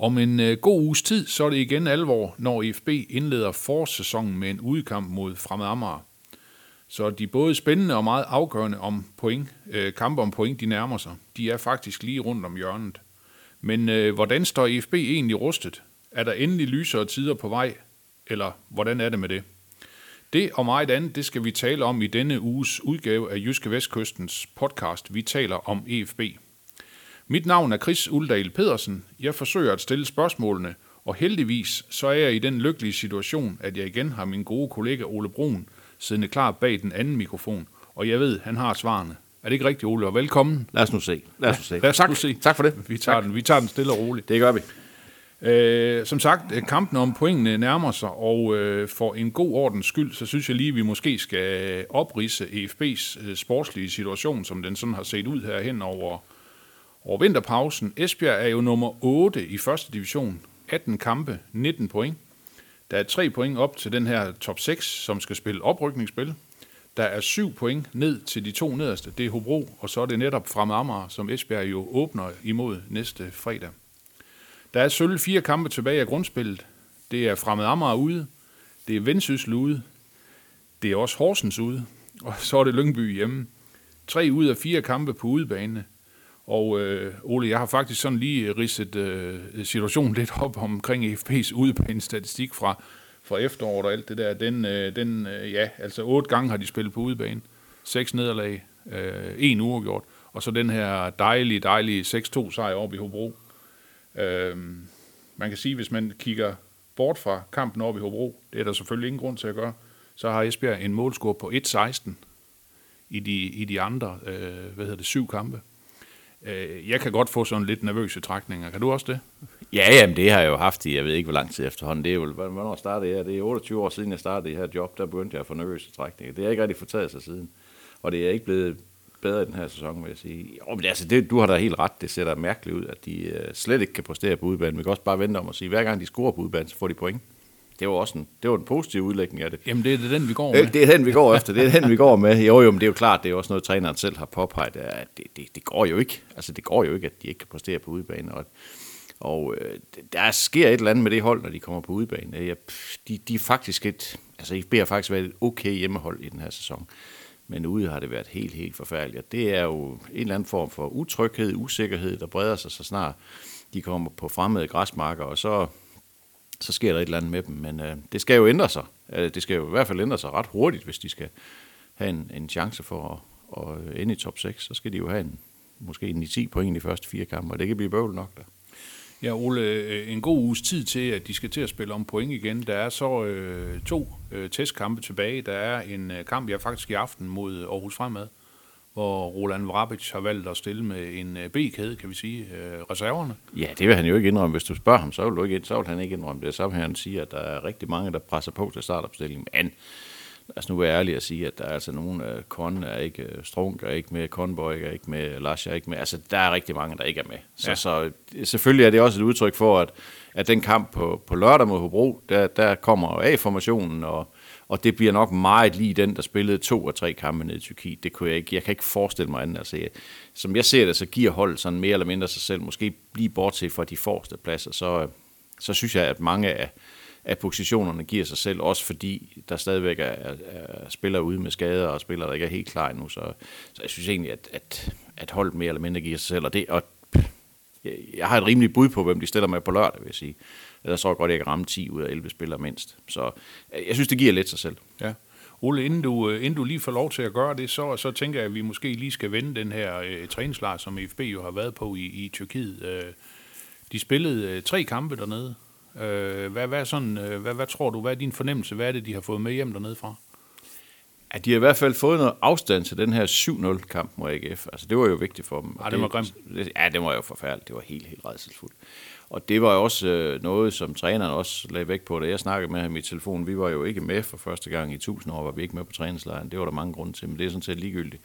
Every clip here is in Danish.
Om en øh, god uges tid, så er det igen alvor, når IFB indleder forsæsonen med en udkamp mod Fremad Amager. Så de både spændende og meget afgørende om point, øh, kampe om point, de nærmer sig. De er faktisk lige rundt om hjørnet. Men øh, hvordan står IFB egentlig rustet? Er der endelig lysere tider på vej? Eller hvordan er det med det? Det og meget andet, det skal vi tale om i denne uges udgave af Jyske Vestkystens podcast Vi taler om EFB. Mit navn er Chris Uldal Pedersen. Jeg forsøger at stille spørgsmålene, og heldigvis så er jeg i den lykkelige situation, at jeg igen har min gode kollega Ole Brun siddende klar bag den anden mikrofon, og jeg ved, han har svarene. Er det ikke rigtigt, Ole? Og velkommen. Lad os nu se. Lad os nu se. Lad os tak. nu se. tak for det. Vi tager, den, vi tager den stille og roligt. Det gør vi. Øh, som sagt, øh, kampen om pointene nærmer sig, og øh, for en god ordens skyld, så synes jeg lige, at vi måske skal oprise EFB's øh, sportslige situation, som den sådan har set ud her hen over, over vinterpausen. Esbjerg er jo nummer 8 i første division, 18 kampe, 19 point. Der er 3 point op til den her top 6, som skal spille oprykningsspil. Der er 7 point ned til de to nederste, det er Hobro, og så er det netop Fremad Amager, som Esbjerg jo åbner imod næste fredag. Der er sølv fire kampe tilbage af grundspillet. Det er Fremad Amager ude, det er Vendsyssel ude, det er også Horsens ude, og så er det Lyngby hjemme. Tre ud af fire kampe på udebane. Og øh, Ole, jeg har faktisk sådan lige øh, ridset øh, situationen lidt op omkring FP's udebane-statistik fra, fra efteråret og alt det der. Den, øh, den øh, ja, altså otte gange har de spillet på udebane. Seks nederlag, øh, en uafgjort. Og så den her dejlige, dejlige 6-2 sejr op i Hobro. Øh, man kan sige, hvis man kigger bort fra kampen op i Hobro, det er der selvfølgelig ingen grund til at gøre, så har Esbjerg en målscore på 1-16 i de, i de andre, øh, hvad hedder det, syv kampe. Øh, jeg kan godt få sådan lidt nervøse trækninger. Kan du også det? Ja, jamen det har jeg jo haft i, jeg ved ikke hvor lang tid efterhånden. Det er jo, hvornår startede jeg? Det er 28 år siden, jeg startede det her job, der begyndte jeg at få nervøse trækninger. Det har ikke rigtig fortaget sig siden. Og det er ikke blevet bedre i den her sæson, vil jeg sige. Jo, men altså, det, du har da helt ret. Det ser da mærkeligt ud, at de øh, slet ikke kan præstere på udbanen. Vi kan også bare vente om at sige, at hver gang de scorer på udbanen, så får de point. Det var også en, det var en positiv udlægning af det. Jamen, det er den, vi går med. Øh, Det er den, vi går efter. Det er den, vi går med. Jo, jo, men det er jo klart, det er også noget, træneren selv har påpeget, at det, det, det går jo ikke. Altså, det går jo ikke, at de ikke kan præstere på udebane. Og, og øh, der sker et eller andet med det hold, når de kommer på udebane. Jeg, de, de er faktisk et, altså, IFB har faktisk været et okay hjemmehold i den her sæson. Men ude har det været helt, helt forfærdeligt. Og det er jo en eller anden form for utryghed, usikkerhed, der breder sig så snart de kommer på fremmede græsmarker, og så så sker der et eller andet med dem. Men øh, det skal jo ændre sig. Øh, det skal jo i hvert fald ændre sig ret hurtigt, hvis de skal have en, en chance for at, at ende i top 6. Så skal de jo have en, måske en 10 point i de første fire kampe, og det kan blive bøvl nok der. Ja, Ole, øh, en god uges tid til, at de skal til at spille om point igen. Der er så øh, to øh, testkampe tilbage. Der er en øh, kamp, jeg faktisk i aften mod Aarhus Fremad, hvor Roland Vrabic har valgt at stille med en øh, B-kæde, kan vi sige, øh, reserverne. Ja, det vil han jo ikke indrømme. Hvis du spørger ham, så vil, du ikke, så vil han ikke indrømme det. Så vil han sige, at der er rigtig mange, der presser på til startopstillingen. Men os nu være ærlige og sige, at der er altså nogen af Kon er ikke, øh, Strunk er ikke med, Conboy er ikke med, Lars er ikke med. Altså, der er rigtig mange, der ikke er med. Så, ja. så selvfølgelig er det også et udtryk for, at, at den kamp på, på lørdag mod Hobro, der, der kommer A-formationen, og, og det bliver nok meget lige den, der spillede to og tre kampe ned i Tyrkiet. Det kunne jeg ikke, jeg kan ikke forestille mig andet. Altså, jeg, som jeg ser det, så giver holdet sådan mere eller mindre sig selv, måske lige bortset fra de forreste pladser, så, øh, så synes jeg, at mange af, af positionerne giver sig selv, også fordi der stadigvæk er, er, er spillere ude med skader, og spillere, der ikke er helt klar endnu. Så, så jeg synes egentlig, at, at, at holdet mere eller mindre giver sig selv. Og, det, og jeg, jeg har et rimeligt bud på, hvem de stiller med på lørdag, vil jeg sige. Jeg tror godt, jeg kan ramme 10 ud af 11 spillere mindst. Så øh, jeg synes, det giver lidt sig selv. Ja. Ole, inden du, øh, inden du lige får lov til at gøre det, så, så tænker jeg, at vi måske lige skal vende den her øh, træningslejr, som IFB jo har været på i, i Tyrkiet. Øh, de spillede øh, tre kampe dernede. Øh, hvad, hvad, sådan, øh, hvad, hvad tror du, hvad er din fornemmelse? Hvad er det, de har fået med hjem dernede fra? At de har i hvert fald fået noget afstand til den her 7-0-kamp mod AGF. Altså, det var jo vigtigt for dem. Ja, Og det var grimt. Ja, det var jo forfærdeligt. Det var helt, helt redselsfuldt. Og det var jo også øh, noget, som træneren også lagde vægt på, da jeg snakkede med ham i telefonen. Vi var jo ikke med for første gang i 1000 år, var vi ikke med på træningslejren. Det var der mange grunde til, men det er sådan set ligegyldigt.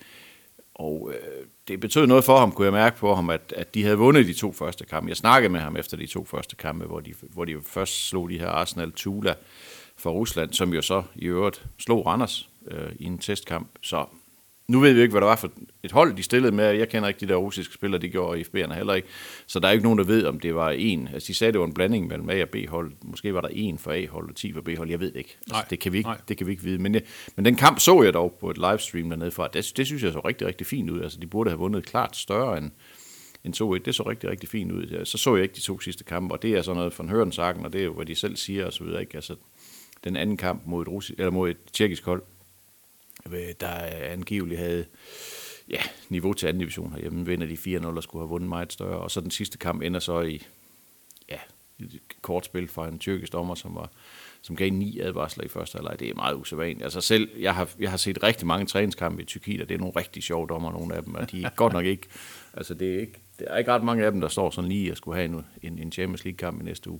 Og øh, det betød noget for ham, kunne jeg mærke på ham, at, at de havde vundet de to første kampe. Jeg snakkede med ham efter de to første kampe, hvor de, hvor de først slog de her Arsenal Tula fra Rusland, som jo så i øvrigt slog Randers øh, i en testkamp. Så nu ved vi ikke, hvad der var for et hold, de stillede med. Jeg kender ikke de der russiske spillere, de gjorde IFB'erne heller ikke. Så der er ikke nogen, der ved, om det var en. Altså, de sagde, det var en blanding mellem A og B-hold. Måske var der en for A-hold og 10 for B-hold. Jeg ved det ikke. Altså, Nej, det, kan vi ikke nej. det kan vi ikke vide. Men, jeg, men den kamp så jeg dog på et livestream dernede fra. Det, det synes jeg så rigtig, rigtig fint ud. Altså, de burde have vundet klart større end, end 2-1. Det så rigtig, rigtig fint ud. Så så jeg ikke de to sidste kampe, og det er sådan noget von Hørensagen, og det er jo, hvad de selv siger og så videre. Ikke? Altså, den anden kamp mod et, russi- eller mod et tjekkisk hold, Øh, der angiveligt havde ja, niveau til anden division herhjemme, vinder de 4-0 og skulle have vundet meget større. Og så den sidste kamp ender så i ja, et kort spil fra en tyrkisk dommer, som, var, som gav ni advarsler i første halvleg. Det er meget usædvanligt. Altså selv, jeg har, jeg har set rigtig mange træningskampe i Tyrkiet, og det er nogle rigtig sjove dommer, nogle af dem, og de er godt nok ikke, altså det er ikke, der er ikke ret mange af dem, der står sådan lige og skulle have en, en, en Champions League-kamp i næste uge.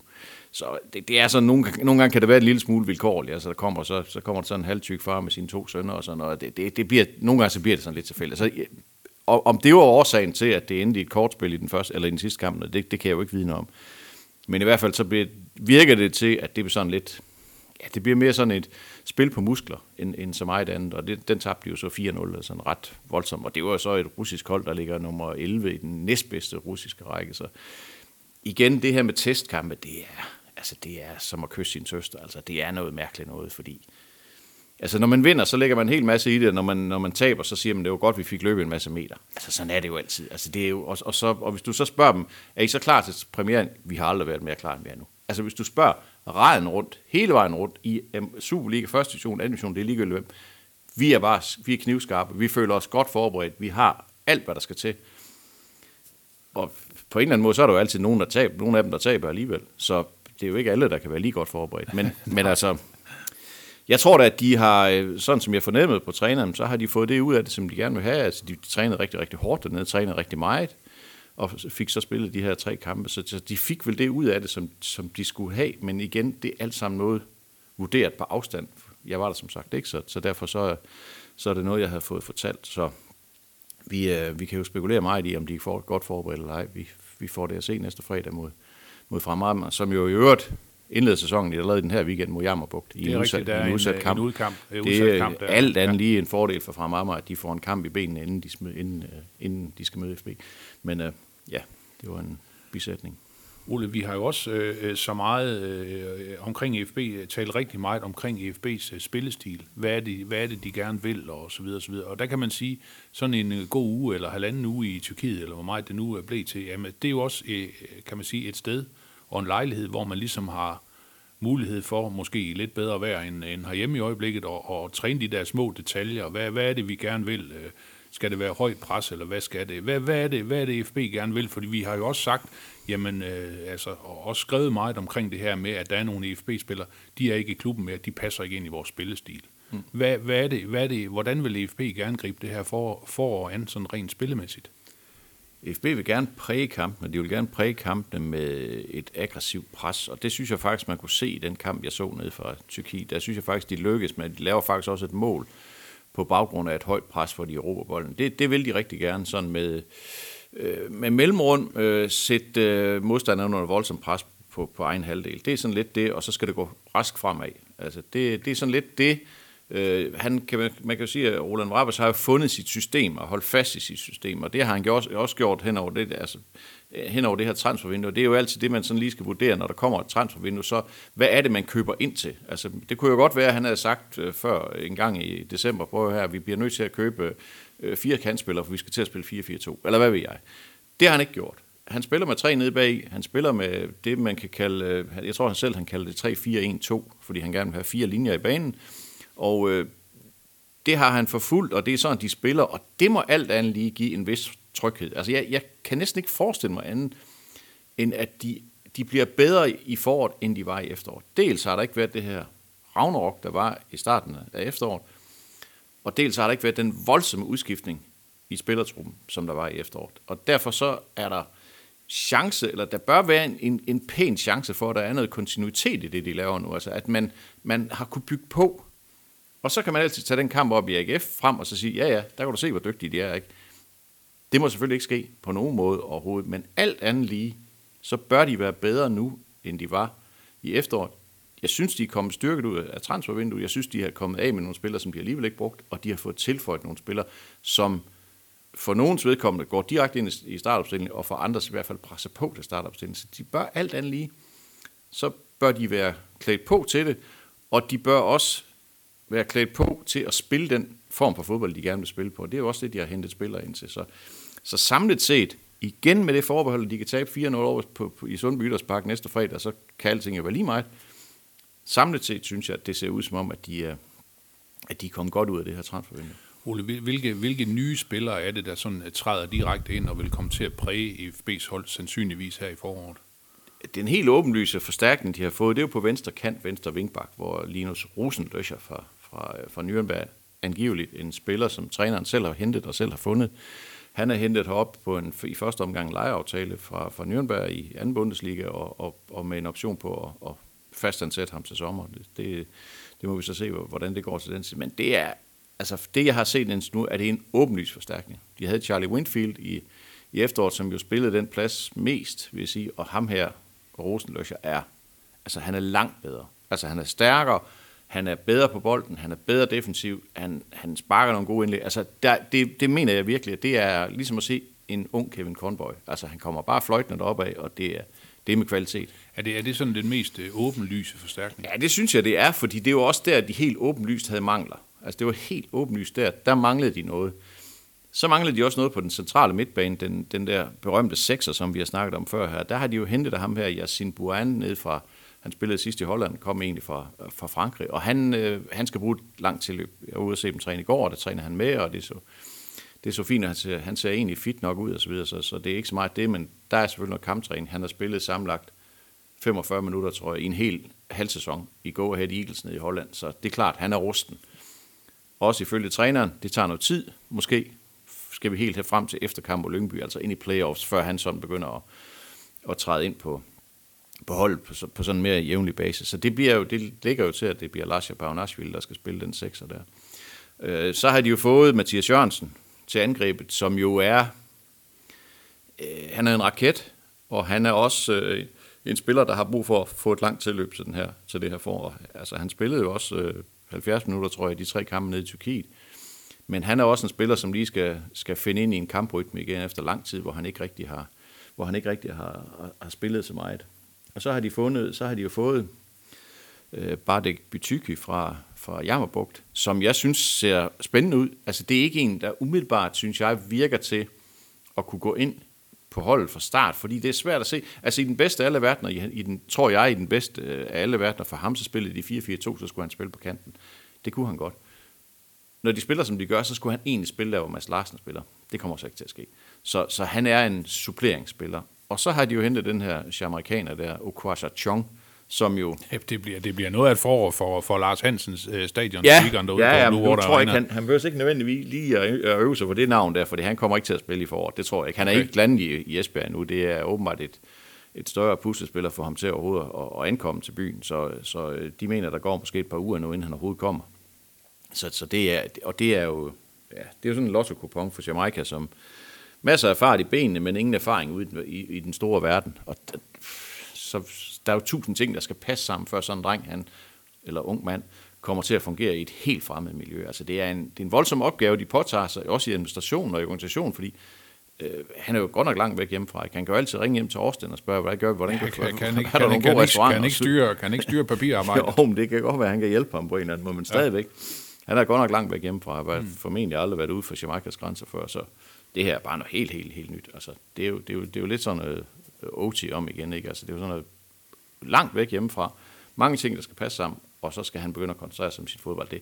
Så det, det er sådan, nogle, nogle gange kan det være en lille smule vilkårligt. Altså der kommer, så, så kommer der sådan en halvtyk far med sine to sønner og sådan noget. Det, det, det bliver, nogle gange så bliver det sådan lidt tilfældigt. Så, og, om det var årsagen til, at det endte i et kortspil i den første, eller i den sidste kamp, det, det kan jeg jo ikke vide noget om. Men i hvert fald så bliver, virker det til, at det bliver sådan lidt, ja, det bliver mere sådan et spil på muskler, end, end så meget andet. Og det, den tabte de jo så 4-0, altså sådan ret voldsomt. Og det var jo så et russisk hold, der ligger nummer 11 i den næstbedste russiske række. Så igen, det her med testkampe, det er, altså, det er som at kysse sin søster. Altså, det er noget mærkeligt noget, fordi Altså, når man vinder, så lægger man en hel masse i det, og når man, når man taber, så siger man, det var godt, vi fik løbet en masse meter. Altså, sådan er det jo altid. Altså, det er jo, og, og, så, og hvis du så spørger dem, er I så klar til premieren? Vi har aldrig været mere klar, end vi er nu. Altså, hvis du spørger raden rundt, hele vejen rundt, i um, Superliga, første division, anden division, det er ligegyldigt hvem, vi er bare vi er knivskarpe, vi føler os godt forberedt, vi har alt, hvad der skal til. Og på en eller anden måde, så er der jo altid nogen, der taber, nogle af dem, der taber alligevel. Så det er jo ikke alle, der kan være lige godt forberedt. Men, men altså, jeg tror da, at de har, øh, sådan som jeg fornemmede på træneren, så har de fået det ud af det, som de gerne vil have. Altså, de trænede rigtig, rigtig hårdt dernede, trænede rigtig meget, og fik så spillet de her tre kampe. Så de fik vel det ud af det, som, som de skulle have. Men igen, det er alt sammen noget vurderet på afstand. Jeg var der som sagt ikke, så, så derfor så, så er det noget, jeg havde fået fortalt. Så vi, øh, vi kan jo spekulere meget i, om de får godt forberedt eller ej. Vi, vi får det at se næste fredag mod, mod Fremad, som jo i øvrigt indleder sæsonen i allerede den her weekend mod Jammerbugt i er en rigtigt, udsat, er en en, udsat øh, kamp. en udkamp- øh, det udsat er kamp der. alt andet Ja. lige en fordel for Fremad, at de får en kamp i benene, inden de, inden, øh, inden de skal møde FB. Men øh, ja, det var en bisætning. Ole, vi har jo også øh, øh så meget øh, øh omkring EFB, øh, talt rigtig meget omkring EFB's øh, spillestil. Hvad er, det, hvad er det, de gerne vil, og så videre, og så videre. Og der kan man sige, sådan en god uge, eller halvanden uge i Tyrkiet, eller hvor meget det nu er blevet til, jamen, det er jo også, øh, kan man sige, et sted og en lejlighed, hvor man ligesom har mulighed for, måske lidt bedre vejr end, end herhjemme i øjeblikket, og, og træne de der små detaljer. Hvad, hvad er det, vi gerne vil? Øh, skal det være højt pres, eller hvad skal det? Hvad, hvad, er det, hvad er det, FB gerne vil? Fordi vi har jo også sagt, jamen, øh, altså, og også skrevet meget omkring det her med, at der er nogle EFB-spillere, de er ikke i klubben mere, de passer ikke ind i vores spillestil. Mm. Hvad, hvad, er det, hvad er det, hvordan vil EFB gerne gribe det her for, for og an, sådan rent spillemæssigt? FB vil gerne præge kampene, de vil gerne præge kampene med et aggressivt pres, og det synes jeg faktisk, man kunne se i den kamp, jeg så ned fra Tyrkiet. Der synes jeg faktisk, de lykkes med, de laver faktisk også et mål på baggrund af et højt pres, for de Europabolden. Det, det vil de rigtig gerne, sådan med, øh, med mellemrund, øh, sætte øh, modstanderen under voldsomt pres på, på egen halvdel. Det er sådan lidt det, og så skal det gå rask fremad. Altså det, det er sådan lidt det, Øh, han kan, man- kan jo sige, at Roland Rabbers har jo fundet sit system og holdt fast i sit system, og det har han gjort, også gjort hen over det, altså, øh, hen over det her transfervindue. Det er jo altid det, man sådan lige skal vurdere, når der kommer et transfervindue. Så hvad er det, man køber ind til? Altså, det kunne jo godt være, at han havde sagt øh, før en gang i december, prøv her, vi bliver nødt til at købe øh, fire kantspillere, for vi skal til at spille 4-4-2, eller hvad ved jeg. Det har han ikke gjort. Han spiller med tre nede bag. Han spiller med det, man kan kalde, øh, jeg tror han selv, han kalder det 3-4-1-2, fordi han gerne vil have fire linjer i banen. Og øh, det har han forfulgt, og det er sådan, de spiller, og det må alt andet lige give en vis tryghed. Altså, jeg, jeg kan næsten ikke forestille mig andet, end at de, de bliver bedre i foråret, end de var i efteråret. Dels har der ikke været det her Ragnarok, der var i starten af efteråret, og dels har der ikke været den voldsomme udskiftning i spillertruppen, som der var i efteråret. Og derfor så er der chance, eller der bør være en, en, en pæn chance for, at der er noget kontinuitet i det, de laver nu. Altså at man, man har kunne bygge på. Og så kan man altid tage den kamp op i AGF frem og så sige, ja ja, der kan du se, hvor dygtige de er. Ikke? Det må selvfølgelig ikke ske på nogen måde overhovedet, men alt andet lige, så bør de være bedre nu, end de var i efteråret. Jeg synes, de er kommet styrket ud af transfervinduet. Jeg synes, de har kommet af med nogle spillere, som de alligevel ikke brugt, og de har fået tilføjet nogle spillere, som for nogens vedkommende går direkte ind i startopstillingen, og for andres i hvert fald presser på til startopstillingen. Så de bør alt andet lige, så bør de være klædt på til det, og de bør også være klædt på til at spille den form for fodbold, de gerne vil spille på. Det er jo også det, de har hentet spillere ind til. Så, så samlet set, igen med det forbehold, at de kan tabe 4-0 over på, på, i Sundby Idrætspark næste fredag, så kan alting jo være lige meget. Samlet set synes jeg, at det ser ud som om, at de er, at de kommet godt ud af det her transfervindue. Ole, hvilke, hvilke nye spillere er det, der sådan øh, træder direkte ind og vil komme til at præge FB's hold sandsynligvis her i foråret? Den helt åbenlyse forstærkning, de har fået, det er jo på venstre kant, venstre vingbak, hvor Linus Rosenløscher fra, fra, øh, fra Nürnberg angiveligt en spiller, som træneren selv har hentet og selv har fundet. Han er hentet herop på en i første omgang lejeaftale fra, fra Nürnberg i anden Bundesliga og, og, og med en option på at, at fastansætte ham til sommer. Det, det, det må vi så se, hvordan det går til den tid. Men det er, altså det jeg har set indtil nu, er det en åbenlys forstærkning. De havde Charlie Winfield i, i efteråret, som jo spillede den plads mest, vil jeg sige, og ham her, Rosenløscher, er, altså han er langt bedre. Altså han er stærkere, han er bedre på bolden, han er bedre defensiv, han, han sparker nogle gode indlæg. Altså der, det, det mener jeg virkelig, at det er ligesom at se en ung Kevin Conboy. Altså han kommer bare fløjtende deroppe af, og det er, det er med kvalitet. Er det, er det sådan den mest øh, åbenlyse forstærkning? Ja, det synes jeg, det er, fordi det er jo også der, de helt åbenlyst havde mangler. Altså det var helt åbenlyst der. Der manglede de noget. Så manglede de også noget på den centrale midtbane, den, den der berømte sekser, som vi har snakket om før her. Der har de jo hentet ham her, Yassin Bouan, ned fra, han spillede sidst i Holland, kom egentlig fra, fra Frankrig, og han, øh, han skal bruge et langt tilløb. Jeg var ude og se dem træne i går, og der træner han med, og det er så, det er så fint, at han ser, han ser egentlig fit nok ud og så videre, så, så det er ikke så meget det, men der er selvfølgelig noget kamptræning. Han har spillet samlagt 45 minutter, tror jeg, i en hel halv sæson i Go Ahead Eagles nede i Holland, så det er klart, han er rusten. Også ifølge træneren, det tager noget tid, måske skal vi helt her frem til efter kamp Lyngby, altså ind i playoffs, før han sådan begynder at, at træde ind på, på hold på, på sådan en mere jævnlig basis. Så det, bliver jo, det ligger jo til, at det bliver Lasha Bagnashvili, der skal spille den sekser der. Øh, så har de jo fået Mathias Jørgensen til angrebet, som jo er, øh, han er en raket, og han er også øh, en spiller, der har brug for at få et langt tilløb til, den her, til det her forår. Altså han spillede jo også øh, 70 minutter, tror jeg, de tre kampe nede i Tyrkiet. Men han er også en spiller, som lige skal, skal finde ind i en kamprytme igen efter lang tid, hvor han ikke rigtig har, hvor han ikke rigtig har, har spillet så meget. Og så har de fundet, så har de jo fået øh, Bardek Bytyki fra, fra Jammerbugt, som jeg synes ser spændende ud. Altså det er ikke en, der umiddelbart, synes jeg, virker til at kunne gå ind på holdet fra start, fordi det er svært at se. Altså i den bedste af alle verdener, i, den, tror jeg i den bedste øh, af alle verdener, for ham så spillede de 4-4-2, så skulle han spille på kanten. Det kunne han godt. Når de spiller, som de gør, så skulle han egentlig spille der, hvor Mads Larsen spiller. Det kommer så ikke til at ske. Så, så han er en suppleringsspiller. Og så har de jo hentet den her amerikaner der, Okwasha Chong, som jo... Det, bliver, det bliver noget af et forår for, for Lars Hansens øh, stadion. Ja, derude ja, ja men nu tror jeg ikke, han, han behøver ikke nødvendigvis lige at øve sig på det navn der, fordi han kommer ikke til at spille i foråret. Det tror jeg ikke. Han er okay. ikke landet i, i Esbjerg nu. Det er åbenbart et, et større puslespiller for ham til overhovedet at, at ankomme til byen. Så, så øh, de mener, der går måske et par uger nu, inden han overhovedet kommer. Så, så det er, og det er jo, ja, det er jo sådan en lotto for Jamaica, som masser af fart i benene, men ingen erfaring ude i, i, den store verden. Og så der er jo tusind ting, der skal passe sammen, før sådan en dreng, han, eller ung mand, kommer til at fungere i et helt fremmed miljø. Altså det er en, det er en voldsom opgave, de påtager sig, også i administration og i organisation, fordi øh, han er jo godt nok langt væk hjemmefra. Han kan jo altid ringe hjem til Årsten og spørge, hvad gør vi, hvordan ja, kan, kan, kan, ikke, kan, kan, kan, ikke, kan, ikke styre, kan ikke styre papirarbejdet? jo, men det kan godt være, at han kan hjælpe ham på en eller anden måde, men stadigvæk. Ja. Han er godt nok langt væk hjemmefra, og har mm. formentlig aldrig været ude for Jamaicas grænser før, så det her er bare noget helt, helt, helt nyt. Altså, det, er jo, det, er jo, det er jo lidt sådan noget OT om igen, ikke? Altså, det er jo sådan noget langt væk hjemmefra. Mange ting, der skal passe sammen, og så skal han begynde at koncentrere sig om sit fodbold. Det,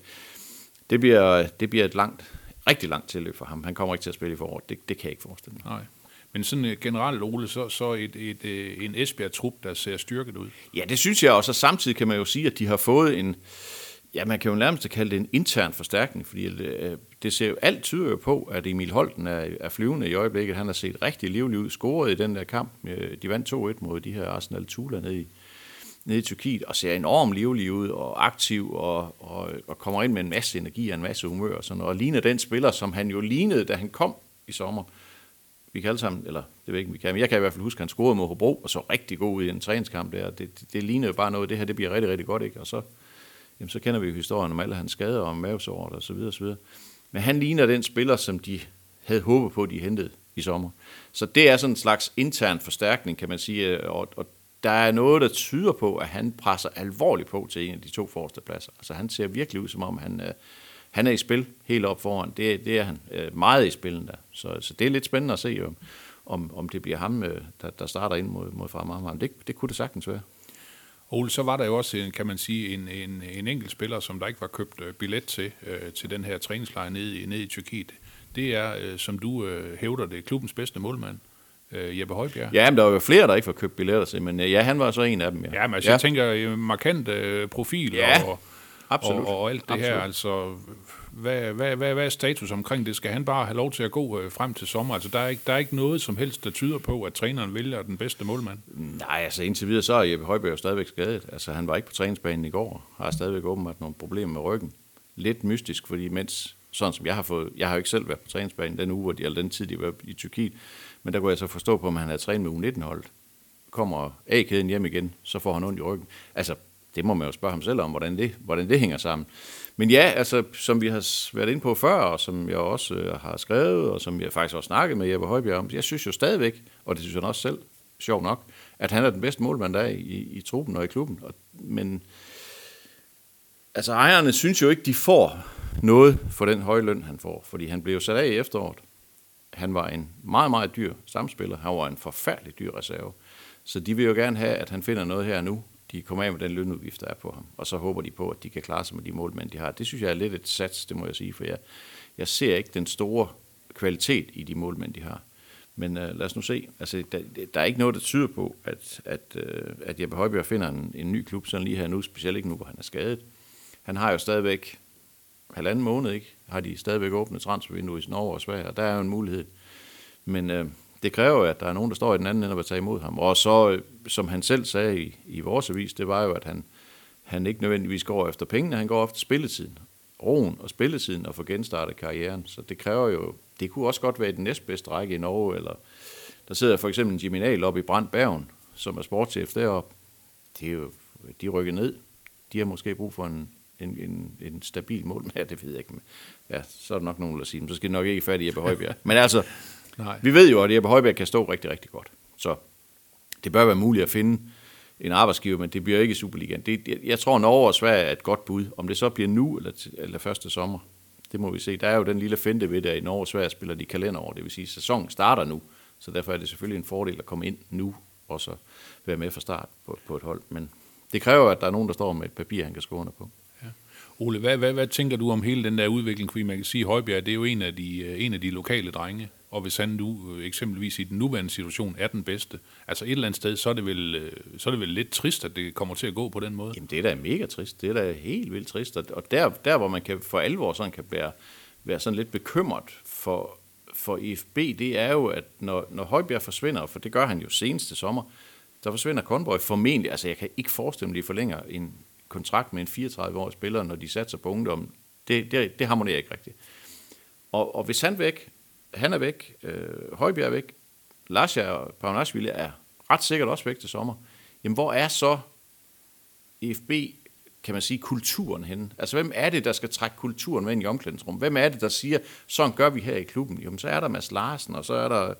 det, bliver, det bliver et langt, rigtig langt tilløb for ham. Han kommer ikke til at spille i foråret. Det, det kan jeg ikke forestille mig. Nej. Men sådan uh, generelt, Ole, så, så et, et, et, en Esbjerg-trup, der ser styrket ud. Ja, det synes jeg også. Og samtidig kan man jo sige, at de har fået en, Ja, man kan jo nærmest kalde det en intern forstærkning, fordi det, det ser jo alt tyder jo på, at Emil Holten er, er flyvende i øjeblikket. Han har set rigtig livlig ud, scoret i den der kamp. Øh, de vandt 2-1 mod de her Arsenal Tula nede i, nede i Tyrkiet, og ser enormt livlig ud og aktiv, og, og, og kommer ind med en masse energi og en masse humør, og, sådan, og ligner den spiller, som han jo lignede, da han kom i sommer. Vi kan alle sammen, eller det ved ikke, vi kan, men jeg kan i hvert fald huske, at han scorede mod Hobro, og så rigtig god ud i en træningskamp der. Det, det, det ligner jo bare noget, det her det bliver rigtig, rigtig godt, ikke? Og så, jamen, så kender vi jo historien om alle hans skader og mavesår og så videre, og så videre. Men han ligner den spiller, som de havde håbet på, de hentede i sommer. Så det er sådan en slags intern forstærkning, kan man sige, og, og der er noget, der tyder på, at han presser alvorligt på til en af de to forreste pladser. Altså han ser virkelig ud, som om han, øh, han er i spil helt op foran. Det, det er han øh, meget i spillen der. Så, så det er lidt spændende at se, om, om, om det bliver ham, øh, der, der starter ind mod, mod Fremad. Det, det kunne det sagtens være. Ole, så var der jo også, en, kan man sige, en, en, en enkelt spiller, som der ikke var købt øh, billet til, øh, til den her træningslejr nede i, nede i Tyrkiet. Det er, øh, som du øh, hævder det, klubbens bedste målmand, øh, Jeppe Højbjerg. Ja, men der var jo flere, der ikke var købt billetter til, men øh, ja, han var så en af dem. Ja, Ja, men altså, ja. jeg tænker markant øh, profil Ja, og, absolut. og, og alt det Absolut. her. Altså, hvad, hvad, hvad, hvad er status omkring det? Skal han bare have lov til at gå øh, frem til sommer? Altså, der er, ikke, der er ikke noget som helst, der tyder på, at træneren vælger den bedste målmand. Nej, altså indtil videre, så er Jeppe Højbjerg jo stadigvæk skadet. Altså han var ikke på træningsbanen i går, har stadigvæk åbenbart nogle problemer med ryggen. Lidt mystisk, fordi mens, sådan som jeg har fået, jeg har jo ikke selv været på træningsbanen den uge, eller den tid, de var i Tyrkiet, men der kunne jeg så forstå på, om han havde trænet med U19-holdet. Kommer A-kæden hjem igen, så får han ondt i ryggen. Altså, det må man jo spørge ham selv om, hvordan det, hvordan det hænger sammen. Men ja, altså, som vi har været inde på før, og som jeg også øh, har skrevet, og som jeg faktisk også snakket med Jeppe Højbjerg om, jeg synes jo stadigvæk, og det synes han også selv, sjov nok, at han er den bedste målmand, der er i, i truppen og i klubben. Og, men altså ejerne synes jo ikke, de får noget for den høje løn, han får, fordi han blev jo sat af i efteråret. Han var en meget, meget dyr samspiller. Han var en forfærdelig dyr reserve. Så de vil jo gerne have, at han finder noget her nu. De kommer af med den lønudgift, der er på ham. Og så håber de på, at de kan klare sig med de målmænd, de har. Det synes jeg er lidt et sats, det må jeg sige, for jeg, jeg ser ikke den store kvalitet i de målmænd, de har. Men øh, lad os nu se. Altså, der, der er ikke noget, der tyder på, at, at, øh, at Jeppe Højbjerg finder en, en ny klub sådan lige her nu, specielt ikke nu, hvor han er skadet. Han har jo stadigvæk halvanden måned, ikke? Har de stadigvæk åbnet transfervinduet i Norge og Sverige, og der er jo en mulighed. Men øh, det kræver jo, at der er nogen, der står i den anden ende og vil tage imod ham. Og så, øh, som han selv sagde i, i vores avis, det var jo, at han, han ikke nødvendigvis går efter pengene, han går efter spilletiden. Roen og spilletiden og få genstartet karrieren. Så det kræver jo, det kunne også godt være i den næstbedste række i Norge, eller der sidder for eksempel en Jimmy Nahl oppe i Brandbergen, som er sportschef deroppe. Det er jo, de rykker ned. De har måske brug for en, en, en, en stabil mål. Ja, det ved jeg ikke. Men ja, så er der nok nogen, der siger, så skal de nok ikke fat i Jeppe Højbjerg. Men altså, Nej. vi ved jo, at Jeppe Højbjerg kan stå rigtig, rigtig godt. Så det bør være muligt at finde en arbejdsgiver, men det bliver ikke Superligaen. Det, jeg tror, Norge og Sverige er et godt bud. Om det så bliver nu eller, eller første sommer, det må vi se. Der er jo den lille finte ved det, at i Norge og Sverige spiller de kalenderår. Det vil sige, at sæsonen starter nu. Så derfor er det selvfølgelig en fordel at komme ind nu og så være med fra start på, på et hold. Men det kræver, at der er nogen, der står med et papir, han kan skrive under på. Ole, hvad, hvad, hvad tænker du om hele den der udvikling? Fordi man kan sige, at Højbjerg det er jo en af de, øh, en af de lokale drenge, og hvis han nu øh, eksempelvis i den nuværende situation er den bedste, altså et eller andet sted, så er det vel, øh, så er det vel lidt trist, at det kommer til at gå på den måde. Jamen, det er da mega trist. Det er da helt vildt trist. Og- der, der hvor man kan for alvor sådan kan være, være sådan lidt bekymret for, for IFB, det er jo, at når, når Højbjerg forsvinder, for det gør han jo seneste sommer, der forsvinder Conboy formentlig. Altså, jeg kan ikke forestille mig, at de forlænger en kontrakt med en 34-årig spiller, når de satser på ungdom. Det, det, det harmonerer ikke rigtigt. Og, og hvis han væk, han er væk, øh, Højbjerg er væk, Lasja og Pavanashvili er ret sikkert også væk til sommer, jamen hvor er så EFB, kan man sige, kulturen henne? Altså, hvem er det, der skal trække kulturen med ind i omklædningsrum? Hvem er det, der siger, sådan gør vi her i klubben? Jamen, så er der Mads Larsen, og så er der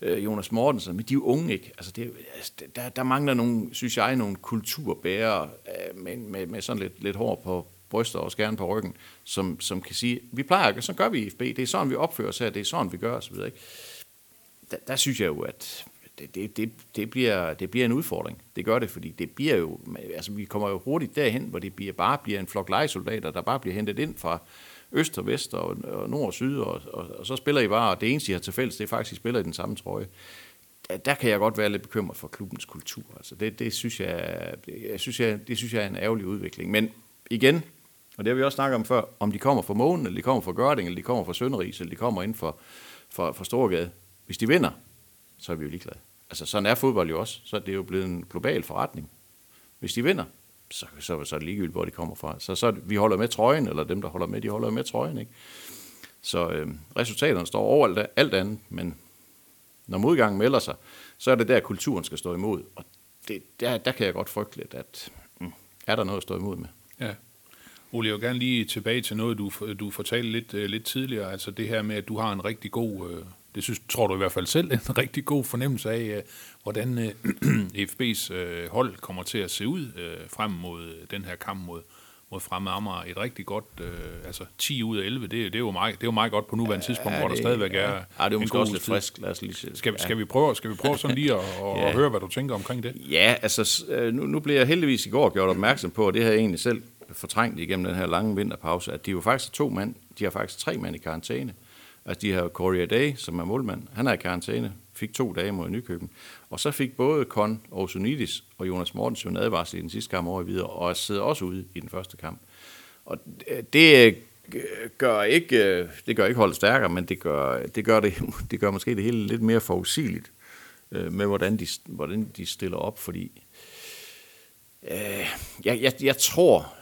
øh, Jonas Mortensen, men de er jo unge, ikke? Altså, det, altså, der, der mangler nogle, synes jeg, nogle kulturbærere øh, med, med, med sådan lidt, lidt hår på bryster og skærne på ryggen, som, som kan sige, vi plejer, så gør vi i IFB, det er sådan, vi opfører os her, det er sådan, vi gør osv., ikke? der, der synes jeg jo, at det, det, det, det, bliver, det bliver en udfordring. Det gør det, fordi det bliver jo, altså vi kommer jo hurtigt derhen, hvor det bliver, bare bliver en flok legesoldater, der bare bliver hentet ind fra øst og vest og, og nord og syd, og, og, og så spiller I bare, og det eneste, I har til fælles, det er faktisk, I spiller i den samme trøje. Der, der kan jeg godt være lidt bekymret for klubbens kultur. Altså det, det, synes jeg, jeg synes jeg, det synes jeg er en ærgerlig udvikling. Men igen, og det har vi også snakket om før, om de kommer fra Månen, eller de kommer fra Gørding, eller de kommer fra Sønderis, eller de kommer ind for, for, for Storgade. Hvis de vinder, så er vi jo ligeglade. Altså sådan er fodbold jo også, så det er jo blevet en global forretning. Hvis de vinder, så, så, så er det ligegyldigt, hvor de kommer fra. Så, så vi holder med trøjen, eller dem, der holder med, de holder med trøjen. Ikke? Så øh, resultaterne står over alt, alt andet, men når modgangen melder sig, så er det der, kulturen skal stå imod. Og det, der, der kan jeg godt frygte lidt, at mm, er der noget at stå imod med? Ja. Ole, jeg vil gerne lige tilbage til noget, du, du fortalte lidt, øh, lidt tidligere. Altså det her med, at du har en rigtig god, øh, det synes, tror du i hvert fald selv, en rigtig god fornemmelse af, øh, hvordan FB's hold kommer til at se ud frem mod den her kamp mod, mod Fremad Amager. Et rigtig godt, øh, altså 10 ud af 11, det, det, er jo meget, det er jo meget godt på nuværende tidspunkt, hvor der stadigvæk er ja. Ja, det er måske god også lidt tid. frisk. Lad os lige se. Skal, skal, vi prøve, skal vi prøve sådan lige at, at, Ja. at høre, hvad du tænker omkring det? Ja, altså nu, nu blev jeg heldigvis i går gjort opmærksom på, og det har jeg egentlig selv fortrængt igennem den her lange vinterpause, at de jo faktisk er to mand, de har faktisk tre mand i karantæne. Altså de har Corey Day, som er målmand, han er i karantæne, fik to dage mod Nykøben. Og så fik både Kon Osunidis og Jonas Mortensen en advarsel i den sidste kamp over i videre, og sidder også ude i den første kamp. Og det øh, gør ikke, øh, det gør ikke holdet stærkere, men det gør, det gør, det, det gør måske det hele lidt mere forudsigeligt øh, med, hvordan de, hvordan de stiller op, fordi øh, jeg, jeg, jeg tror,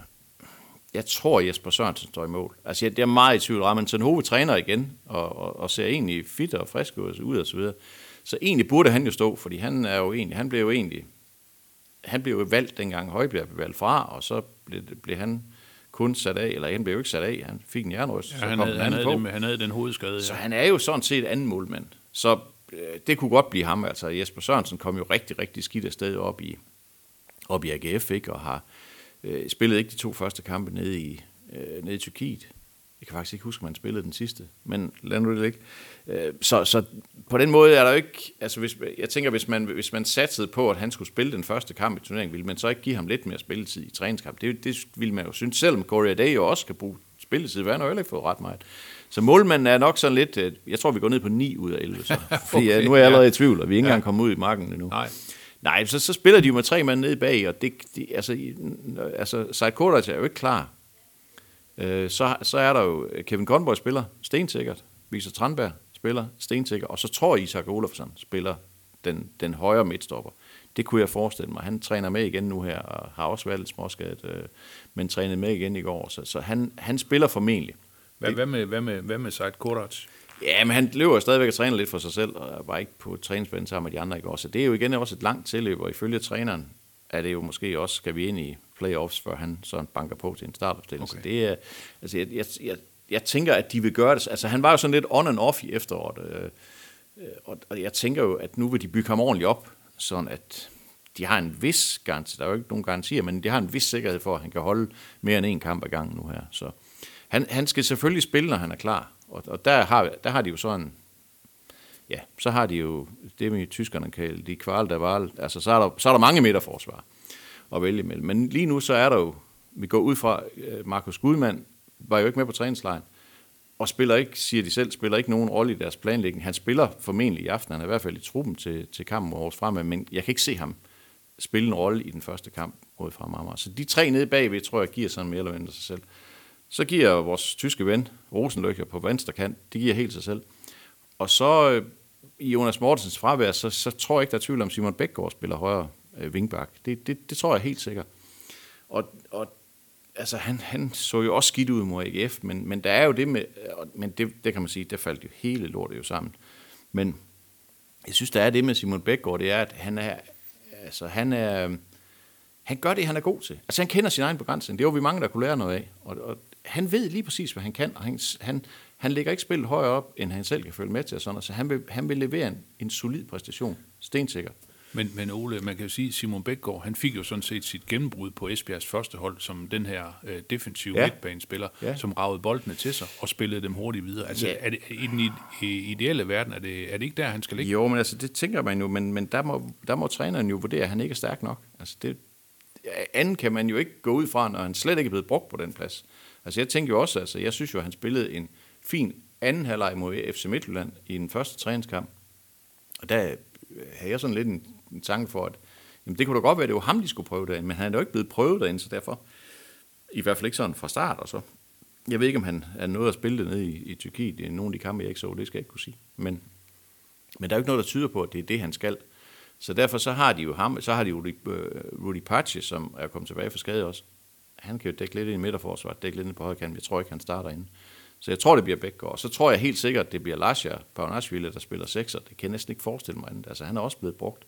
jeg tror, Jesper Sørensen står i mål. Altså, jeg, det er meget i tvivl. Men Hove træner igen, og, og, og ser egentlig fit og frisk ud og så videre. Så egentlig burde han jo stå, fordi han er jo egentlig, han blev jo egentlig, han blev jo valgt dengang Højbjerg blev valgt fra, og så blev, blev han kun sat af, eller han blev jo ikke sat af, han fik en jernryst, Ja, så han, kom havde, den han, havde på. den, han havde den hovedskade. Så Ja. han er jo sådan set anden målmand. Så øh, det kunne godt blive ham. Altså Jesper Sørensen kom jo rigtig, rigtig skidt afsted op i, op i AGF, ikke? og har øh, spillet ikke de to første kampe nede i, øh, nede i Tyrkiet. Jeg kan faktisk ikke huske, om han spillede den sidste, men lad nu det ikke. Øh, så, så på den måde er der jo ikke, altså hvis, jeg tænker, hvis man, hvis man satsede på, at han skulle spille den første kamp i turneringen, ville man så ikke give ham lidt mere spilletid i træningskamp? Det, det ville man jo synes, selvom Corey Day jo også skal bruge spilletid, hvad han har jo ikke fået ret meget. Så målmanden er nok sådan lidt, øh, jeg tror, vi går ned på 9 ud af 11, så. Fordi Okay, okay, nu er jeg allerede ja. i tvivl, og vi er ikke engang kommet ud i marken endnu. Nej. Nej, så, så spiller de jo med tre mand nede bag, og det, de, altså, altså Said Kodac er jo ikke klar. Øh, så, så er der jo Kevin Conboy spiller stensikkert, Victor Tranberg spiller stensikkert, og så tror jeg, Isak Olafsson spiller den, den højre midtstopper. Det kunne jeg forestille mig. Han træner med igen nu her, og har også været lidt småskadet, øh, men trænede med igen i går, så, så han, han spiller formentlig. Hvad, hvad, med, hvad, med, hvad med Seid Kodac? Ja, men han løber stadigvæk og træner lidt for sig selv, og var ikke på træningsbanen sammen med de andre i går. Så det er jo igen også et langt tilløb, og ifølge træneren er det jo måske også, skal vi ind i playoffs, før han så banker på til en startopstilling. Okay. Okay. Så det er, altså jeg, jeg, jeg, jeg tænker, at de vil gøre det. Altså han var jo sådan lidt on and off i efteråret, øh, øh, og, og jeg tænker jo, at nu vil de bygge ham ordentligt op, sådan at de har en vis garanti, der er jo ikke nogen garantier, men de har en vis sikkerhed for, at han kan holde mere end en kamp ad gangen nu her. Så han, han skal selvfølgelig spille, når han er klar, og, og der, har, der har de jo sådan ja, så har de jo det, med tyskerne kalder de kval der var, altså så er der, så er der mange meter forsvar at vælge imellem. Men lige nu så er der jo, vi går ud fra, øh, Markus Gudmand var jo ikke med på træningslejen, og spiller ikke, siger de selv, spiller ikke nogen rolle i deres planlægning. Han spiller formentlig i aften, han er i hvert fald i truppen til, til kampen mod Aarhus Fremad, men jeg kan ikke se ham spille en rolle i den første kamp mod Fremad. Så de tre nede bagved, tror jeg, giver sådan mere eller mindre sig selv. Så giver vores tyske ven, Rosenløkker på venstre kant, det giver helt sig selv. Og så øh, i Jonas Mortensens fravær, så, så tror jeg ikke, der er tvivl om, Simon Bækgaard spiller højre øh, vingbak. Det, det, det tror jeg helt sikkert. Og, og altså, han, han så jo også skidt ud mod AGF, men, men der er jo det med, og- men det, det kan man sige, der faldt jo hele lortet jo sammen. Men jeg synes, der er det med Simon Bækgaard, det er, at han er, altså, han er, han gør det, han er god til. Altså, han kender sin egen begrænsning. Det var vi mange, der kunne lære noget af. Og, og han ved lige præcis, hvad han kan, og han, han, han lægger ikke spillet højere op, end han selv kan følge med til. Og sådan, noget. så han vil, han vil levere en, en solid præstation. Stensikker. Men, men Ole, man kan jo sige, at Simon Bækgaard, han fik jo sådan set sit gennembrud på Esbjergs første hold, som den her øh, defensive Ja. midtbanespiller, Ja. som ragede boldene til sig og spillede dem hurtigt videre. Altså, Ja. er det, i den ideelle verden, er det, er det ikke der, han skal ligge? Jo, men altså, det tænker man jo, men, men der, må, der må træneren jo vurdere, at han ikke er stærk nok. Altså, det, anden kan man jo ikke gå ud fra, når han slet ikke er blevet brugt på den plads. Altså, jeg tænker jo også, altså, jeg synes jo, at han spillede en fin anden halvleg mod FC Midtjylland i den første træningskamp. Og der øh, havde jeg sådan lidt en, en tanke for, at jamen, det kunne da godt være, at det var ham, de skulle prøve derinde, men han er jo ikke blevet prøvet derinde, så derfor I hvert fald ikke sådan fra start, og så jeg ved ikke, om han er noget at spille det i, i Tyrkiet Det er nogle af de kampe, jeg ikke så, det skal jeg ikke kunne sige. Men, men der er jo ikke noget, der tyder på, at det er det, han skal. Så derfor så har de jo ham, så har de jo øh, Rudy, Rudy Pache, som er kommet tilbage fra skade også. Han kan jo dække lidt ind i midterforsvaret, dække lidt ind på højkanten. Jeg tror ikke, han starter inde. Så jeg tror, det bliver Bækgaard. Så tror jeg helt sikkert, at det bliver Lasja Pavanashvili, der spiller sekser. Det kan jeg næsten ikke forestille mig andet. Altså, han er også blevet brugt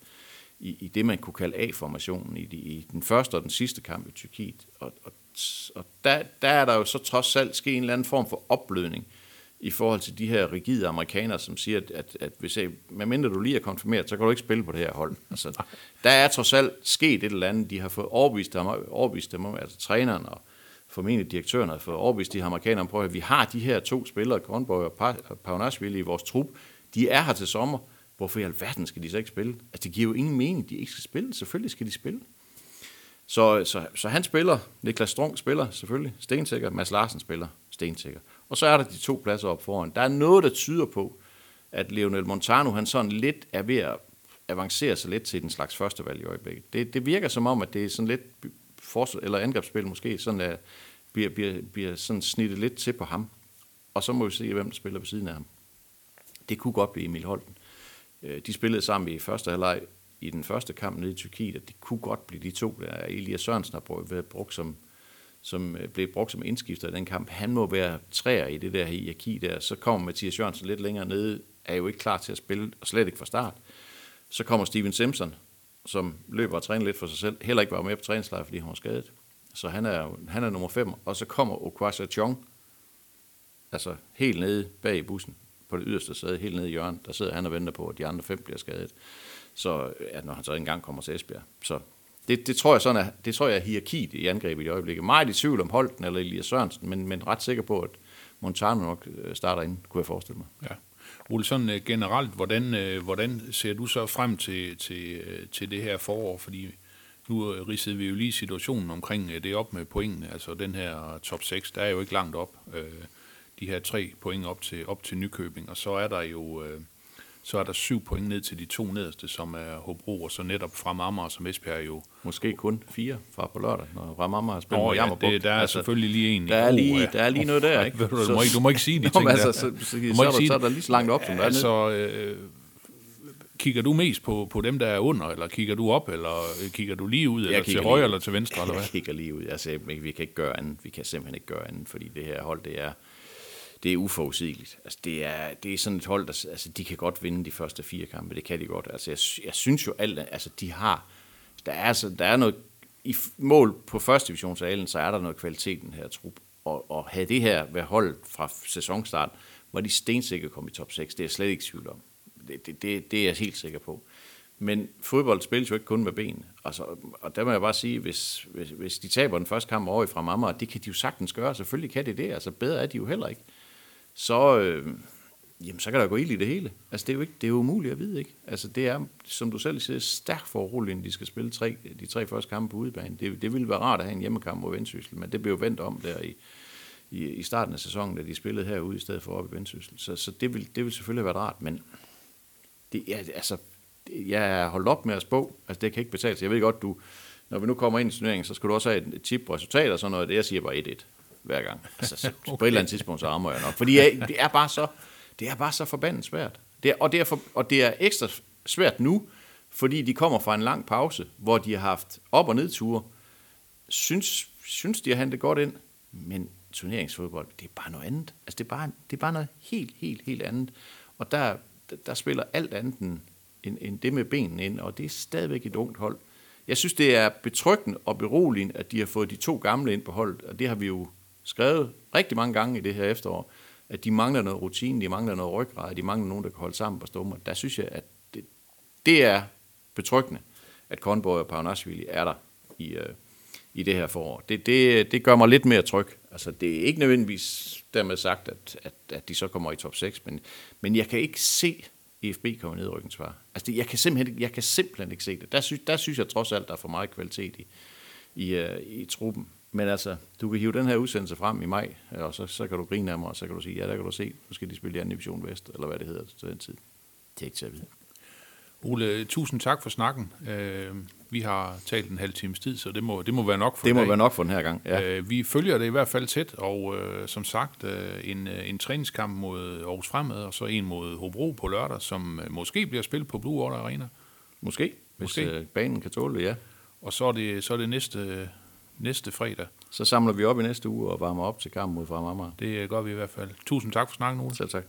i, i det, man kunne kalde A-formationen i, de, i den første og den sidste kamp i Tyrkiet. Og, og, og der, der er der jo så trods alt sket en eller anden form for opblødning i forhold til de her rigide amerikanere, som siger, at, at, at hvis jeg, medmindre du lige er konfirmeret, så kan du ikke spille på det her hold. Altså, der er trods alt sket et eller andet. De har fået overbevist dem, overbevist dem altså træneren og formentlig direktøren har fået overbevist de her amerikanere på, at vi har de her to spillere, Kornborg og Pavanashvili, i vores trup. De er her til sommer. Hvorfor i alverden skal de så ikke spille? Altså, det giver jo ingen mening, de ikke skal spille. Selvfølgelig skal de spille. Så, så, så han spiller, Niklas Strunk spiller selvfølgelig, stensikker, Mads Larsen spiller, stensikker. Og så er der de to pladser op foran. Der er noget, der tyder på, at Lionel Montano, han sådan lidt er ved at avancere sig lidt til den slags førstevalg i øjeblikket. Det, det virker som om, at det er sådan lidt forsvar, eller angrebsspil måske, sådan at bliver, bliver, bliver sådan snittet lidt til på ham. Og så må vi se, hvem der spiller ved siden af ham. Det kunne godt blive Emil Holten. Øh, de spillede sammen i første halvleg i den første kamp nede i Tyrkiet, og det kunne godt blive de to, der Elias Sørensen har været brugt som, som øh, blev brugt som indskifter i den kamp. Han må være træer i det der hierarki der. Så kommer Mathias Jørgensen lidt længere nede, er jo ikke klar til at spille, og slet ikke fra start. Så kommer Steven Simpson, som løber og træner lidt for sig selv, heller ikke var med på træningslejr, fordi han var skadet. Så han er, han er nummer 5, og så kommer Okwasa Chong, altså helt nede bag i bussen, på det yderste sæde, helt nede i hjørnet, der sidder han og venter på, at de andre fem bliver skadet. Så ja, når han så engang kommer til Esbjerg. Så det, det, tror jeg sådan er, det tror jeg er hierarkiet i angrebet i øjeblikket. Meget i tvivl om Holten eller Elias Sørensen, men, men ret sikker på, at Montano nok øh, starter ind, kunne jeg forestille mig. Ja. Ole, sådan øh, generelt, hvordan, øh, hvordan ser du så frem til, til, til det her forår? Fordi nu ridsede vi jo lige situationen omkring det op med pointene, altså den her top 6, der er jo ikke langt op. De her tre point op til, op til Nykøbing, og så er der jo... Så er der syv point ned til de to nederste, som er Hobro, og så netop fra Amager, som Esbjerg jo... Måske kun fire fra på lørdag, når fra Amager har spillet Nå, ja, det, der er altså, selvfølgelig lige en der er lige, der er lige noget der, ikke? Du, du, må ikke, du må ikke sige de ting altså, så, så, så, du må så, ikke sige så er der lige så langt op, som der altså, øh, Kigger du mest på, på dem, der er under, eller kigger du op, eller kigger du lige ud, eller til højre eller til venstre, eller hvad? Jeg kigger lige ud. Altså, vi kan ikke gøre andet. Vi kan simpelthen ikke gøre andet, fordi det her hold, det er det er uforudsigeligt. Altså, det, er, det er sådan et hold, der altså, de kan godt vinde de første fire kampe. Det kan de godt. Altså, jeg, jeg synes jo, alt, altså, de har... Der er, altså, der er noget... I mål på første divisionsalen, så er der noget kvalitet i den her trup. Og, og havde det her været holdt fra sæsonstart, var de stensikkert kommet i top 6. Det er jeg slet ikke tvivl om. Det, det, det, det er jeg helt sikker på. Men fodbold spilles jo ikke kun med ben. Altså, og der må jeg bare sige, hvis, hvis, hvis de taber den første kamp over i fra Mamma, det kan de jo sagtens gøre. Selvfølgelig kan de det. Altså bedre er de jo heller ikke så, øh, jamen, så kan der gå ild i det hele. Altså, det er jo, ikke, det er jo umuligt at vide, ikke? Altså, det er, som du selv siger, stærkt foruroligende, de skal spille tre, de tre første kampe på udebane. Det, det ville være rart at have en hjemmekamp mod Vendsyssel, men det blev vendt om der i, i, i starten af sæsonen, da de spillede herude i stedet for op i Vendsyssel. Så, så det, vil, det vil selvfølgelig være rart, men det, ja, altså, det, jeg er holdt op med at spå. Altså, det kan ikke betale sig. Jeg ved godt, du, når vi nu kommer ind i turneringen, så skal du også have et tip på resultat og sådan noget. Det jeg siger bare 1-1 hver gang. Altså, så okay. På et eller andet tidspunkt, så rammer jeg nok. Fordi jeg, det er bare så, det er bare så forbandet svært. Det er, og, det er for, og det er ekstra svært nu, fordi de kommer fra en lang pause, hvor de har haft op- og nedture. Synes, synes de har handlet godt ind, men turneringsfodbold, det er bare noget andet. Altså, det er bare, det er bare noget helt, helt, helt andet. Og der, der spiller alt andet end, end, end det med benene ind, og det er stadigvæk et ungt hold. Jeg synes, det er betryggende og beroligende, at de har fået de to gamle ind på holdet, og det har vi jo skrevet rigtig mange gange i det her efterår, at de mangler noget rutine, de mangler noget ryggrad, de mangler nogen, der kan holde sammen på stummer. Der synes jeg, at det, det er betryggende, at Kornborg og Pavanashvili er der i, øh, i det her forår. Det, det, det gør mig lidt mere tryg. Altså, det er ikke nødvendigvis dermed sagt, at, at, at de så kommer i top 6, men, men jeg kan ikke se EFB komme ned i ryggens svar. Altså, det, jeg, kan simpelthen, jeg kan simpelthen ikke se det. Der, synes, der synes jeg trods alt, der er for meget kvalitet i, i, øh, i truppen. Men altså, du kan hive den her udsendelse frem i maj, og så, så kan du grine af mig, og så kan du sige, ja, der kan du se, nu skal de spille i 2. division vest, eller hvad det hedder til den tid. Det er ikke til at vide. Ole, tusind tak for snakken. Øh, vi har talt en halv times tid, så det må, det må være nok for Det må dag. være nok for den her gang. Ja. Øh, vi følger det i hvert fald tæt, og øh, som sagt, øh, en, øh, en træningskamp mod Aarhus Fremad, og så en mod Hobro på lørdag, som øh, måske bliver spillet på Blue Water Arena. Måske, hvis Måske. øh, banen kan tåle det, ja. Og så er det, så er det næste, næste fredag. Så samler vi op i næste uge og varmer op til kampen mod Fremad Amager. Det øh, gør vi i hvert fald. Tusind tak for snakken, Ole. Selv tak.